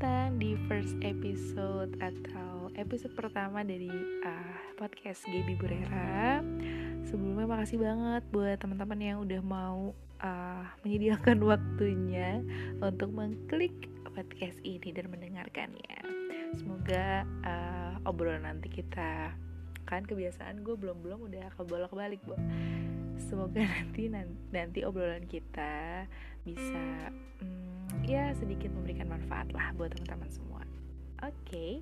datang di first episode atau episode pertama dari uh, podcast Gaby Burera. Sebelumnya makasih banget buat teman-teman yang udah mau uh, menyediakan waktunya untuk mengklik podcast ini dan mendengarkannya. Semoga uh, obrolan nanti kita kan kebiasaan gue belum belum udah kebolak balik bu. Semoga nanti nanti obrolan kita bisa hmm, ya sedikit memberikan manfaat lah buat teman-teman semua. Oke, okay,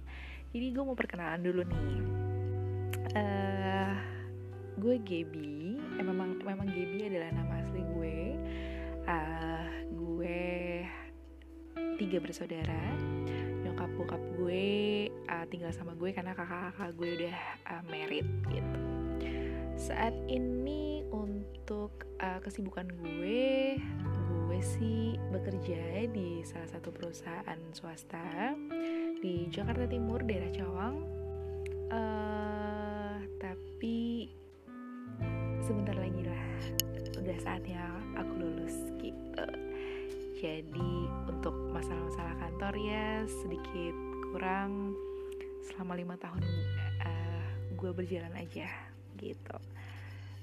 jadi gue mau perkenalan dulu nih. Uh, gue Gaby, eh, memang memang Gaby adalah nama asli gue. Uh, gue tiga bersaudara. Nyokap bokap gue uh, tinggal sama gue karena kakak-kakak gue udah uh, married gitu. Saat ini untuk uh, kesibukan gue gue sih bekerja di salah satu perusahaan swasta di Jakarta Timur, daerah Cawang. Uh, tapi sebentar lagi lah, udah saatnya aku lulus gitu. Jadi untuk masalah-masalah kantor ya sedikit kurang selama lima tahun uh, gue berjalan aja gitu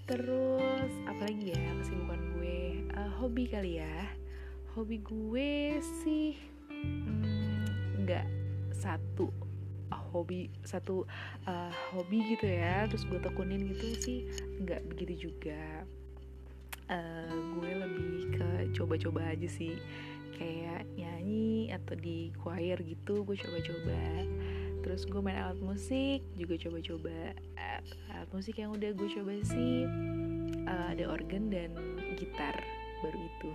terus apalagi ya kesibukan gue? Uh, hobi kali ya. Hobi gue sih hmm, nggak hmm, satu hobi satu uh, hobi gitu ya. Terus gue tekunin gitu sih nggak begitu juga. Uh, gue lebih ke coba-coba aja sih. Kayak nyanyi atau di choir gitu gue coba-coba terus gue main alat musik juga coba-coba alat musik yang udah gue coba sih. Uh, ada organ dan gitar baru itu.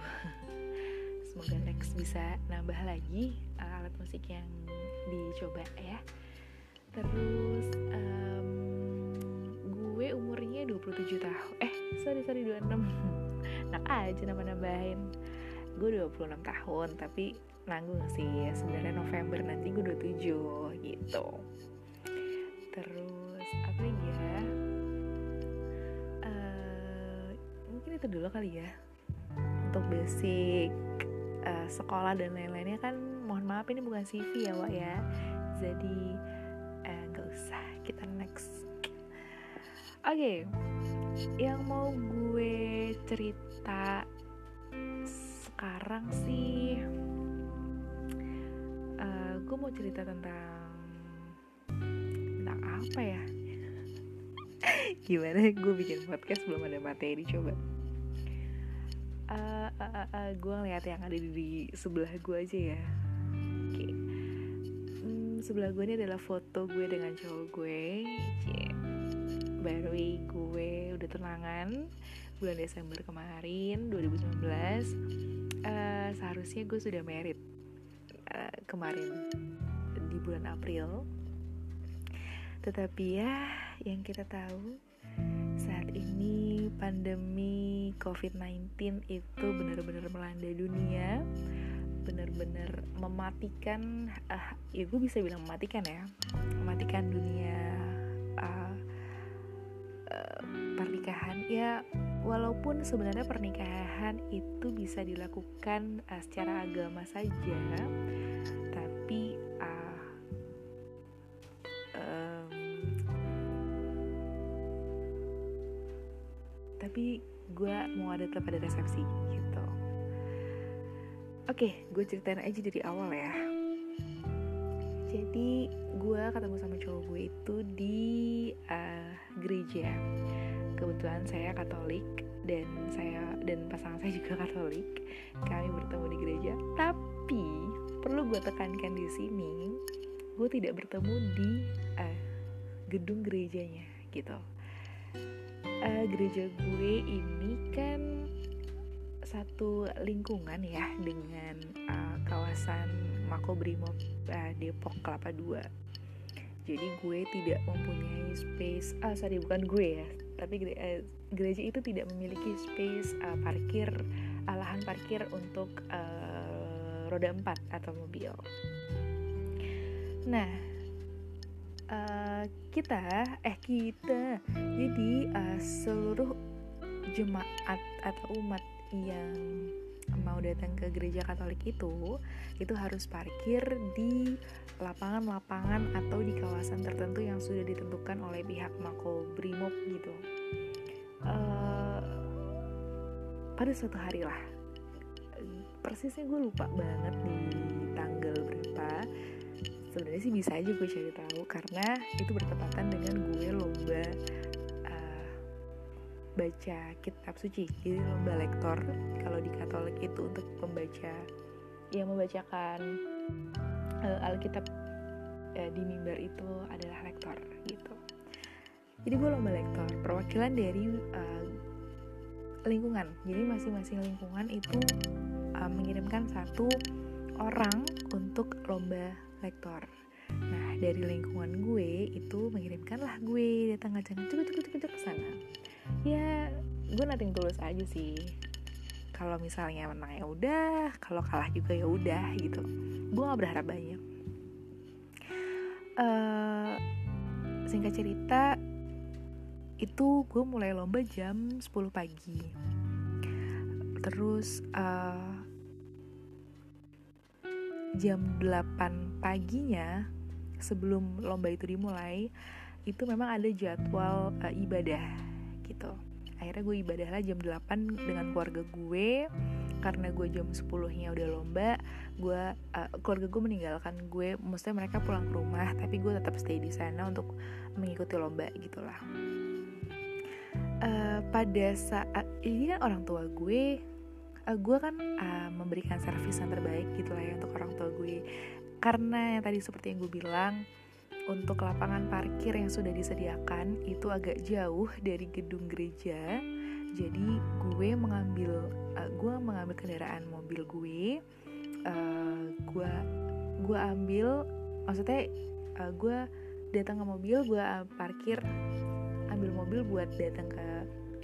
Semoga next bisa nambah lagi uh, alat musik yang dicoba ya. Terus um, gue umurnya 27 tahun. Eh sorry sorry 26 nak aja nama nambahin gue 26 tahun tapi nanggung sih ya sebenarnya November nanti gue 27 gitu. Terus apa ya? Uh, mungkin itu dulu kali ya. Untuk basic uh, sekolah dan lain-lainnya kan mohon maaf ini bukan CV ya Wak ya. Jadi eh, nggak uh, usah kita next. Oke okay. yang mau gue cerita sekarang sih gue mau cerita tentang tentang apa ya? Gimana? Gue bikin podcast belum ada materi coba. Uh, uh, uh, uh, gue ngeliat yang ada di, sebelah gue aja ya. Oke. Okay. hmm, sebelah gue ini adalah foto gue dengan cowok gue yeah. baru gue udah tunangan bulan Desember kemarin 2019 uh, seharusnya gue sudah uh, kemarin di bulan April. Tetapi ya, yang kita tahu saat ini pandemi COVID-19 itu benar-benar melanda dunia, benar-benar mematikan, uh, ya gue bisa bilang mematikan ya, mematikan dunia uh, pernikahan. Ya, walaupun sebenarnya pernikahan itu bisa dilakukan uh, secara agama saja tapi gue mau ada tetap ada resepsi gitu. Oke okay, gue ceritain aja dari awal ya. Jadi gue ketemu sama cowok gue itu di uh, gereja. Kebetulan saya Katolik dan saya dan pasangan saya juga Katolik. Kami bertemu di gereja. Tapi perlu gue tekankan di sini gue tidak bertemu di uh, gedung gerejanya gitu uh, gereja gue ini kan satu lingkungan ya dengan uh, kawasan Makobrimob uh, Depok Kelapa Dua jadi gue tidak mempunyai space ah sorry bukan gue ya tapi uh, gereja itu tidak memiliki space uh, parkir uh, lahan parkir untuk uh, roda empat atau mobil. Nah, uh, kita eh kita jadi uh, seluruh jemaat atau umat yang mau datang ke gereja Katolik itu itu harus parkir di lapangan-lapangan atau di kawasan tertentu yang sudah ditentukan oleh pihak Mako Brimob gitu. Uh, pada suatu hari lah, persisnya gue lupa banget di tanggal berapa. Sebenarnya sih bisa aja gue cari tahu karena itu bertepatan dengan gue lomba baca kitab suci jadi lomba lektor. Kalau di Katolik itu untuk pembaca yang membacakan uh, Alkitab uh, di mimbar itu adalah lektor gitu. Jadi gue lomba lektor perwakilan dari uh, lingkungan. Jadi masing-masing lingkungan itu uh, mengirimkan satu orang untuk lomba lektor Nah dari lingkungan gue itu mengirimkanlah gue datang aja cukup cukup cukup ke sana. Ya gue nating tulus aja sih. Kalau misalnya menang ya udah kalau kalah juga ya udah gitu. Gue gak berharap banyak. Uh, singkat cerita itu gue mulai lomba jam 10 pagi. Terus uh, jam 8 paginya sebelum lomba itu dimulai itu memang ada jadwal uh, ibadah gitu. Akhirnya gue ibadah lah jam 8 dengan keluarga gue karena gue jam 10 nya udah lomba gue uh, keluarga gue meninggalkan gue maksudnya mereka pulang ke rumah tapi gue tetap stay di sana untuk mengikuti lomba gitulah. Uh, pada saat ini kan orang tua gue uh, gue kan uh, memberikan servis yang terbaik gitulah ya untuk orang tua gue. Karena yang tadi seperti yang gue bilang untuk lapangan parkir yang sudah disediakan itu agak jauh dari gedung gereja. Jadi gue mengambil uh, gue mengambil kendaraan mobil gue uh, gue gue ambil maksudnya uh, gue datang ke mobil gue parkir ambil mobil buat datang ke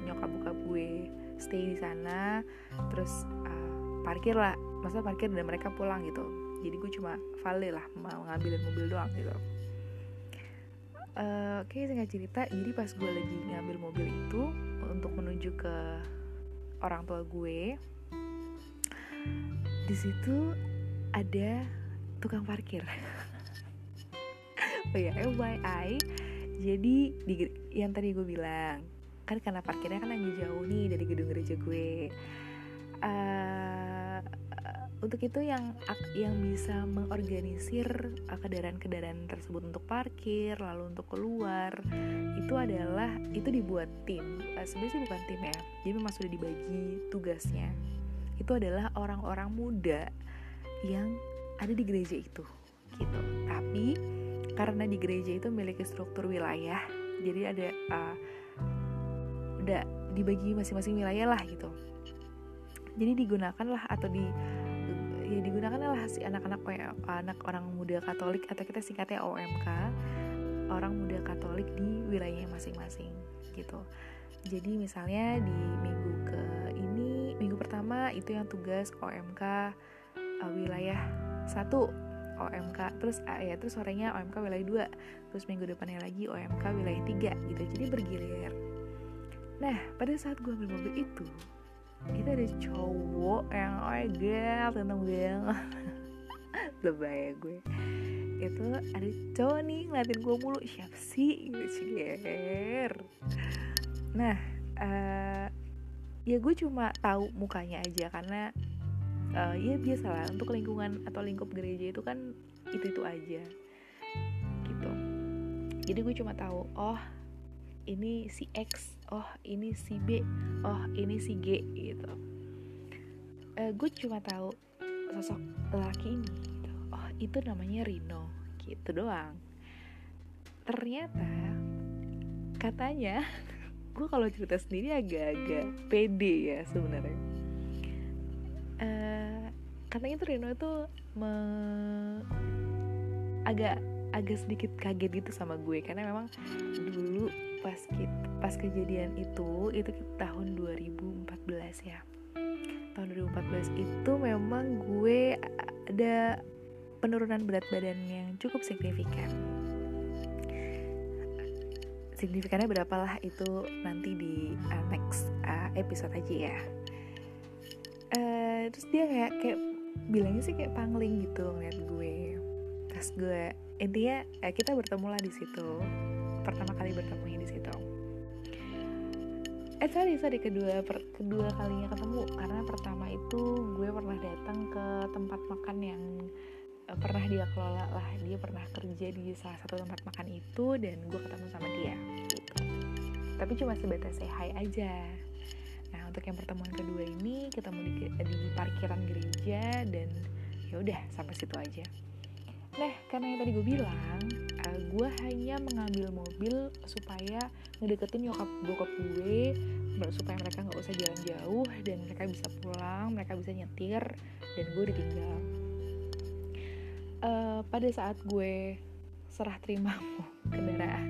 nyokap bokap gue stay di sana terus uh, parkir lah maksudnya parkir dan mereka pulang gitu. Jadi gue cuma vale lah mau ngambilin mobil doang gitu. Uh, oke okay, singkat cerita jadi pas gue lagi ngambil mobil itu untuk menuju ke orang tua gue di situ ada tukang parkir. Oh ya FYI jadi di yang tadi gue bilang kan karena parkirnya kan lagi jauh nih dari gedung gereja gue. Uh, untuk itu yang yang bisa mengorganisir uh, kendaraan-kendaraan tersebut untuk parkir lalu untuk keluar itu adalah itu dibuat tim. Uh, sebenarnya sih bukan tim ya jadi memang sudah dibagi tugasnya. Itu adalah orang-orang muda yang ada di gereja itu gitu. Tapi karena di gereja itu memiliki struktur wilayah jadi ada uh, udah dibagi masing-masing wilayah lah gitu. Jadi digunakan lah atau di ya digunakan lah si anak-anak anak orang muda Katolik atau kita singkatnya OMK orang muda Katolik di wilayahnya masing-masing gitu. Jadi misalnya di minggu ke ini minggu pertama itu yang tugas OMK uh, wilayah satu OMK terus uh, ya terus sorenya OMK wilayah 2 terus minggu depannya lagi OMK wilayah 3 gitu. Jadi bergilir nah pada saat gue ambil mobil itu itu ada cowok yang oh my god tentang banget. Lebay ya gue. Itu ada cowok nih ngeliatin gue mulu siapa sih? Gitu ciger nah uh, ya gue cuma tahu mukanya aja karena uh, ya biasa lah untuk lingkungan atau lingkup gereja itu kan itu itu aja. Gitu. Jadi gue cuma tahu oh ini si X oh ini si B oh ini si G gitu. Uh, gue cuma tahu sosok laki ini gitu. oh itu namanya Rino gitu doang. Ternyata katanya gue kalau cerita sendiri agak-agak pede ya sebenarnya. Uh, katanya tuh Rino itu me agak agak sedikit kaget gitu sama gue. Karena memang dulu pas kita, pas kejadian itu itu tahun 2014 ya. Tahun 2014 itu memang gue ada penurunan berat badan yang cukup signifikan. Signifikannya berapalah itu nanti di uh, next uh, episode aja ya. Uh, terus dia kayak kayak bilangnya sih kayak pangling gitu ngeliat gue. Terus gue intinya eh, kita bertemu lah di situ pertama kali bertemunya di situ. Eh sorry sorry kedua per, kedua kalinya ketemu. Karena pertama itu gue pernah datang ke tempat makan yang uh, pernah dia kelola lah. Dia pernah kerja di salah satu tempat makan itu dan gue ketemu sama dia gitu. Tapi cuma sebatas say hi aja. Nah untuk yang pertemuan kedua ini ketemu di, di parkiran gereja dan ya udah sampai situ aja. Nah, karena yang tadi gue bilang, gue hanya mengambil mobil supaya ngedeketin nyokap bokap gue, supaya mereka nggak usah jalan jauh dan mereka bisa pulang, mereka bisa nyetir, dan gue ditinggal. Uh, pada saat gue serah terima kendaraan,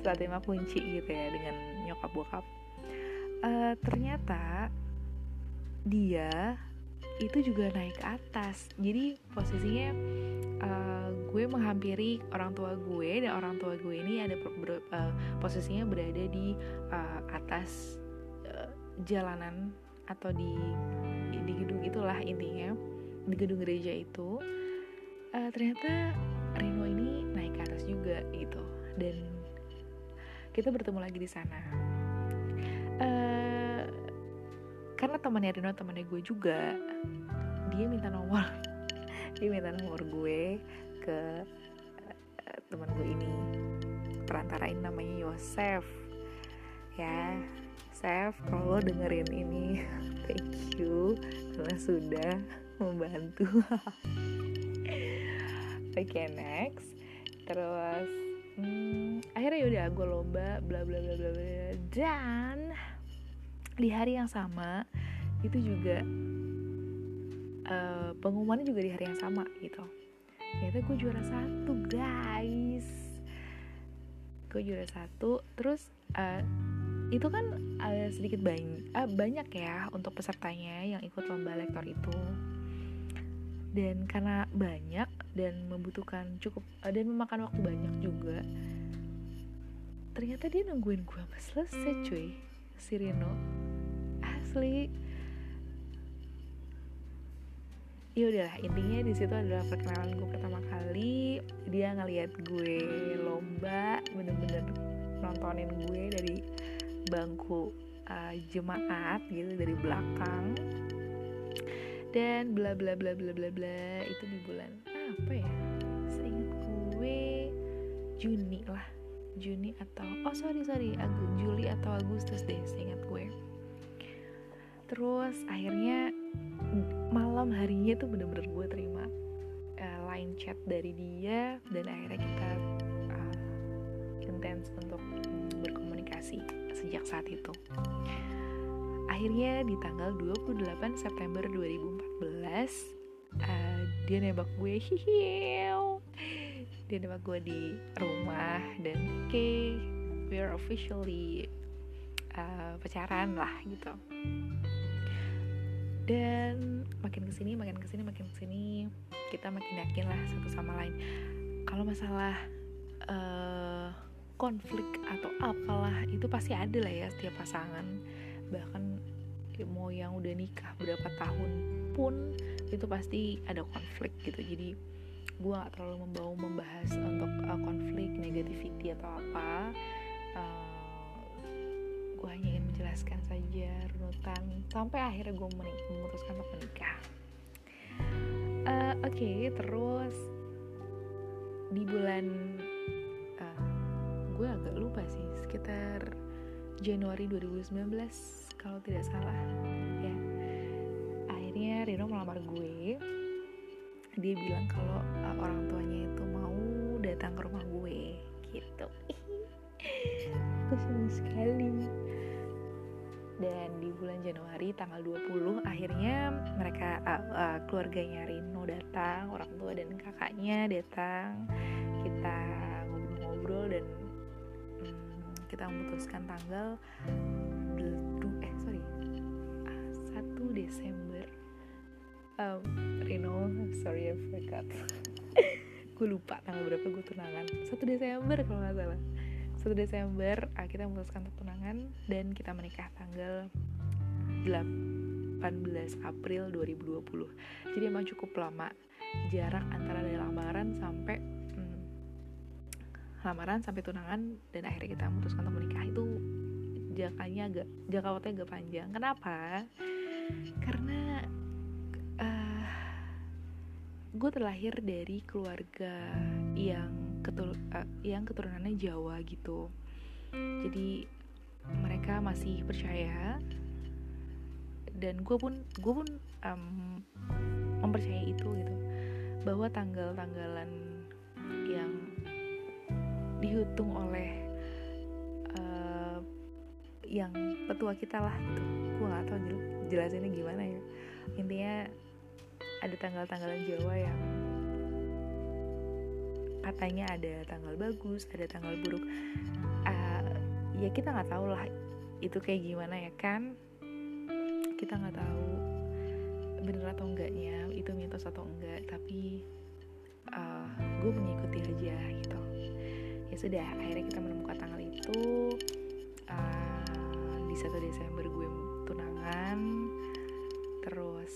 serah terima kunci gitu ya dengan nyokap bokap, uh, ternyata dia itu juga naik ke atas. Jadi posisinya uh, gue menghampiri orang tua gue dan orang tua gue ini ada ber, uh, posisinya berada di uh, atas uh, jalanan atau di di gedung itulah intinya di gedung gereja itu. Uh, ternyata Rino ini naik ke atas juga gitu dan kita bertemu lagi di sana. Uh, karena temannya Rino temannya gue juga dia minta nomor dia minta nomor gue ke uh, teman gue ini. Perantarain namanya Yosef. Ya Sef kalau dengerin ini thank you karena sudah membantu. Oke okay, next. Terus hmm, akhirnya yaudah gue lomba bla bla bla bla bla. Dan di hari yang sama itu juga uh, pengumumannya juga di hari yang sama gitu. Ternyata gue juara satu guys. Gue juara satu terus uh, itu kan uh, sedikit banyak uh, banyak ya untuk pesertanya yang ikut lomba lektor itu. Dan karena banyak dan membutuhkan cukup uh, dan memakan waktu banyak juga ternyata dia nungguin gue sampai selesai cuy. Si Rino asli ya udahlah intinya di situ adalah perkenalan gue pertama kali. Dia ngelihat gue lomba bener-bener nontonin gue dari bangku uh, jemaat gitu dari belakang. Dan bla bla bla bla bla bla itu di bulan apa ya? Seingat gue Juni lah. Juni atau oh sorry sorry. Agu, Juli atau Agustus deh seingat gue. Terus akhirnya malam harinya tuh bener-bener gue terima uh, line chat dari dia dan akhirnya kita uh, intens untuk berkomunikasi sejak saat itu. Akhirnya di tanggal 28 September 2014 uh, dia nembak gue hihiu dia nembak gue di rumah dan oke okay, we're officially uh, pacaran lah gitu dan makin ke sini makin ke sini makin ke sini kita makin yakin lah satu sama lain. Kalau masalah uh, konflik atau apalah itu pasti ada lah ya setiap pasangan. Bahkan mau yang udah nikah berapa tahun pun itu pasti ada konflik gitu. Jadi gue gak terlalu membawa membahas untuk uh, konflik negativity atau apa. Uh, gue hanya ingin menjelaskan saja runutan. Sampai akhirnya gue memutuskan untuk menikah. Uh, oke okay, terus di bulan uh, gue agak lupa sih sekitar Januari 2019 kalau tidak salah. Ya. Akhirnya Rino melamar gue. Dia bilang kalau uh, orang tuanya itu mau datang ke rumah gue gitu. Aku senang sekali dan di bulan Januari tanggal 20 akhirnya mereka uh, uh, keluarganya Rino datang orang tua dan kakaknya datang. Kita ngobrol-ngobrol dan um, kita memutuskan tanggal eh sorry uh, 1 Desember. Um, Rino sorry I forgot. Gue lupa tanggal berapa gue tunangan. 1 Desember kalau nggak salah 1 Desember uh, kita memutuskan untuk tunangan dan kita menikah tanggal 8 April 2020 jadi emang cukup lama jarak antara dari lamaran sampai hmm, lamaran sampai tunangan dan akhirnya kita memutuskan untuk menikah itu jangkanya agak jangka waktunya agak panjang. Kenapa? Karena uh, gue terlahir dari keluarga yang ketur uh, yang keturunannya Jawa gitu. Jadi mereka masih percaya. Dan gue pun gue pun um, mempercayai itu gitu. Bahwa tanggal-tanggalan yang dihitung oleh uh, yang petua kita lah itu gue gak tau jel jelasinnya gimana ya. Intinya ada tanggal-tanggalan Jawa yang katanya ada tanggal bagus ada tanggal buruk. Uh, ya kita nggak tahu lah itu kayak gimana ya kan. Kita nggak tahu bener atau enggaknya itu mitos atau enggak tapi uh, gue mengikuti aja gitu. Ya sudah akhirnya kita menemukan tanggal itu uh, di 1 Desember gue tunangan. Terus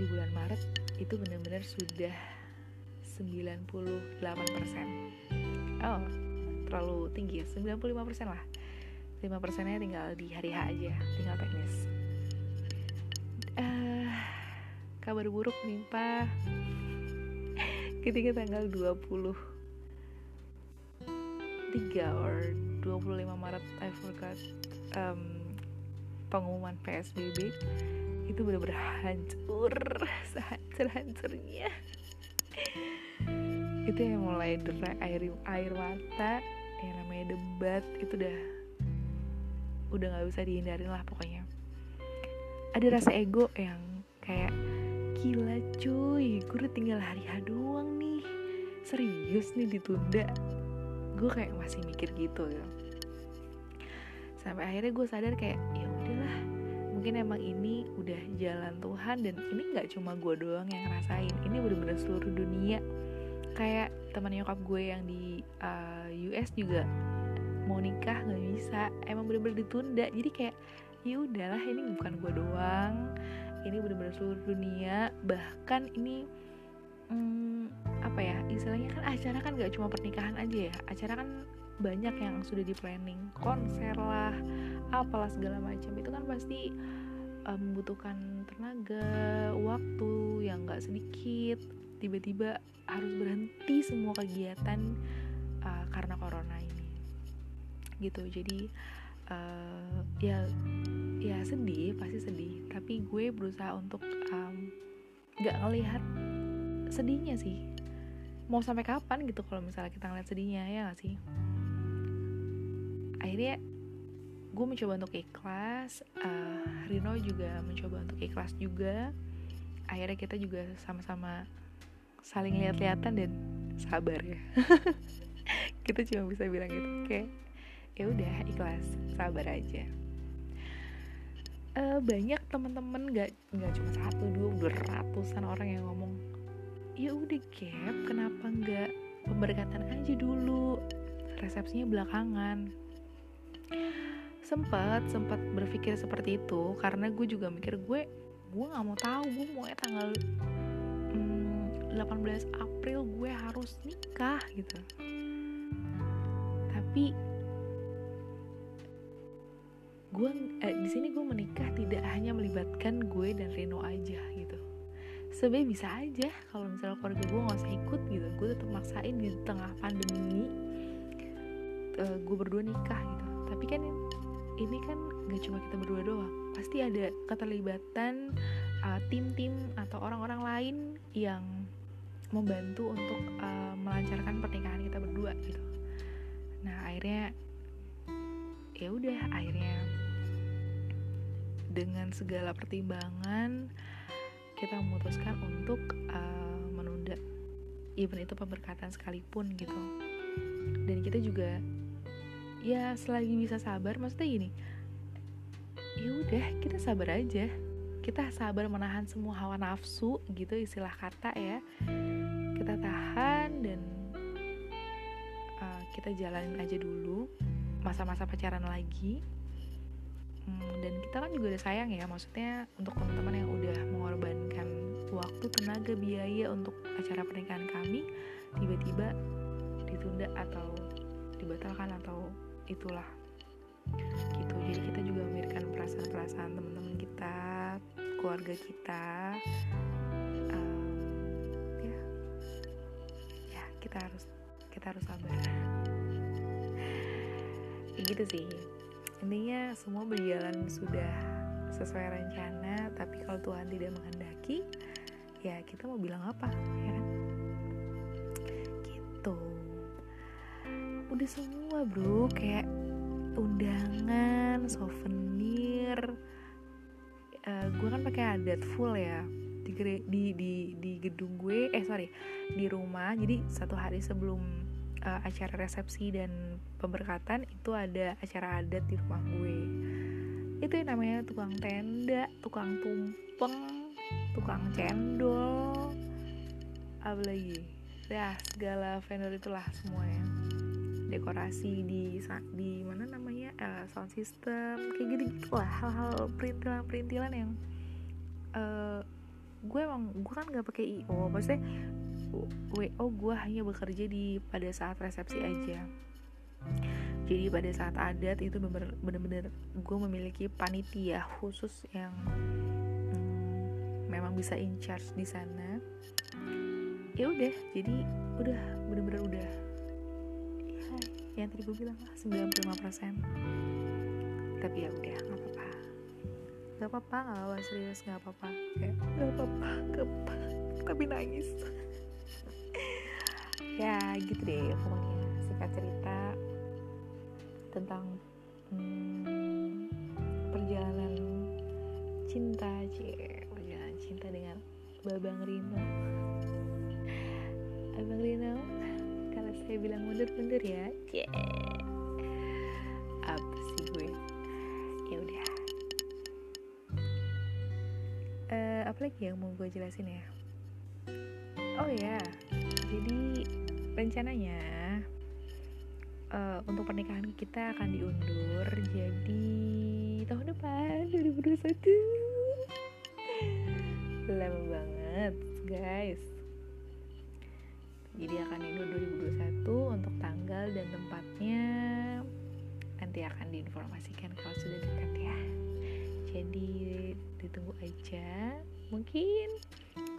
di bulan Maret itu benar-benar sudah 98% oh. Terlalu tinggi ya 95% lah. 5 persennya tinggal di hari H aja tinggal teknis. Uh, kabar buruk menimpa ketika tanggal 20 3 or 25 Maret I forgot um, pengumuman PSBB itu benar-benar hancur sehancur-hancurnya itu yang mulai derai air air mata yang namanya debat itu udah udah nggak bisa dihindarin lah pokoknya. Ada rasa ego yang kayak gila cuy gue udah tinggal hari H doang nih serius nih ditunda. Gue kayak masih mikir gitu ya sampai akhirnya gue sadar kayak ya udahlah mungkin emang ini udah jalan Tuhan dan ini nggak cuma gue doang yang ngerasain ini bener-bener seluruh dunia kayak teman nyokap gue yang di uh, eh, US juga mau nikah nggak bisa emang bener-bener ditunda. Jadi kayak ya udahlah ini bukan gue doang ini bener-bener seluruh dunia. Bahkan ini hmm, apa ya istilahnya kan acara kan gak cuma pernikahan aja ya acara kan banyak yang sudah di planning konser lah apalah segala macam. Itu kan pasti um, membutuhkan tenaga waktu yang gak sedikit tiba-tiba harus berhenti semua kegiatan uh, karena corona ini. Gitu jadi uh, ya ya sedih pasti sedih. Tapi gue berusaha untuk um, gak ngelihat sedihnya sih. Mau sampai kapan gitu kalau misalnya kita ngeliat sedihnya ya gak sih? Akhirnya gue mencoba untuk ikhlas uh, Rino juga mencoba untuk ikhlas juga. Akhirnya kita juga sama-sama saling lihat-lihatan dan sabar ya. Kita cuma bisa bilang gitu kayak ya udah ikhlas sabar aja. Uh, banyak teman-teman nggak nggak cuma satu dua udah ratusan orang yang ngomong ya udah gap kenapa nggak pemberkatan aja dulu? Resepsinya belakangan. Sempat sempat berpikir seperti itu karena gue juga mikir gue gue nggak mau tahu gue mau tanggal 18 April gue harus nikah gitu. Tapi gue eh, di sini gue menikah tidak hanya melibatkan gue dan Reno aja gitu. Sebenarnya bisa aja kalau misalnya keluarga gue nggak usah ikut gitu. Gue tetap maksain di tengah pandemi uh, gue berdua nikah gitu. Tapi kan ini kan gak cuma kita berdua doang. Pasti ada keterlibatan uh, tim-tim atau orang-orang lain yang membantu untuk uh, melancarkan pernikahan kita berdua gitu. Nah akhirnya ya udah akhirnya dengan segala pertimbangan kita memutuskan untuk uh, menunda event itu pemberkatan sekalipun gitu. Dan kita juga ya selagi bisa sabar maksudnya gini ya udah kita sabar aja. Kita sabar menahan semua hawa nafsu gitu istilah kata ya kita tahan dan uh, kita jalanin aja dulu masa-masa pacaran lagi. Hmm, dan kita kan juga udah sayang ya maksudnya untuk teman-teman yang udah mengorbankan waktu tenaga biaya untuk acara pernikahan kami tiba-tiba ditunda atau dibatalkan atau itulah. Gitu. Jadi kita juga memikirkan perasaan-perasaan teman-teman kita keluarga kita kita harus kita harus sabar. Ya gitu sih. Intinya semua berjalan sudah sesuai rencana tapi kalau Tuhan tidak menghendaki ya kita mau bilang apa ya kan? Gitu. Udah semua bro. Kayak undangan souvenir. Uh, eh, gue kan pakai adat full ya di, di di di gedung gue eh sorry di rumah. Jadi satu hari sebelum uh, acara resepsi dan pemberkatan itu ada acara adat di rumah gue. Itu yang namanya tukang tenda tukang tumpeng tukang cendol apa lagi ya segala vendor itulah semuanya. Dekorasi di di mana namanya uh, sound system kayak gitu gitulah hal-hal perintilan perintilan yang uh, gue emang gue kan nggak pakai io maksudnya WO gue hanya bekerja di pada saat resepsi aja. Jadi pada saat adat itu bener-bener gue memiliki panitia khusus yang hmm, memang bisa in charge di sana. Ya udah jadi udah bener-bener udah. Ya, yang tadi gue bilang lah 95% tapi ya udah nggak apa-apa nggak nggak apa-apa serius nggak apa-apa. Kayak nggak apa-apa tapi nangis. Ya gitu deh pokoknya singkat cerita tentang hmm, perjalanan cinta cie. Perjalanan cinta dengan babang Rino. Abang Rino kalau saya bilang mundur-mundur ya cie. apa uh, apa lagi yang mau gue jelasin ya? Oh ya jadi rencananya uh, untuk pernikahan kita akan diundur jadi tahun depan 2021 lama banget guys. Jadi akan diundur 2021 untuk tanggal dan tempatnya. Nanti akan diinformasikan kalau sudah dekat ya. Jadi ditunggu aja. Mungkin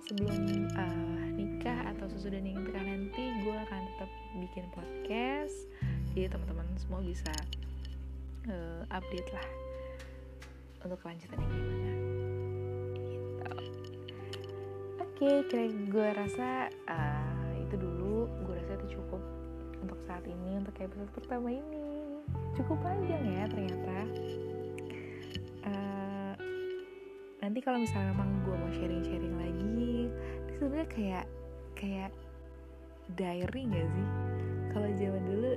sebelum uh, nikah atau sesudah nikah nanti gue akan tetap bikin podcast. Jadi teman-teman semua bisa uh, update lah untuk kelanjutannya gimana. Gitu. Oke okay, kira gue rasa uh, itu dulu. Gue rasa itu cukup untuk saat ini untuk episode pertama ini. Cukup panjang ya ternyata nanti kalau misalnya memang gue mau sharing-sharing lagi ini sebenarnya kayak kayak diary gak sih? Kalau zaman dulu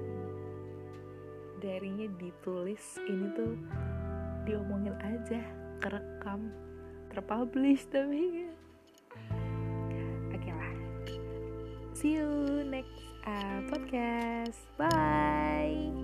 diarynya ditulis ini tuh diomongin aja kerekam terpublish tapi oke lah see you next uh, podcast. Bye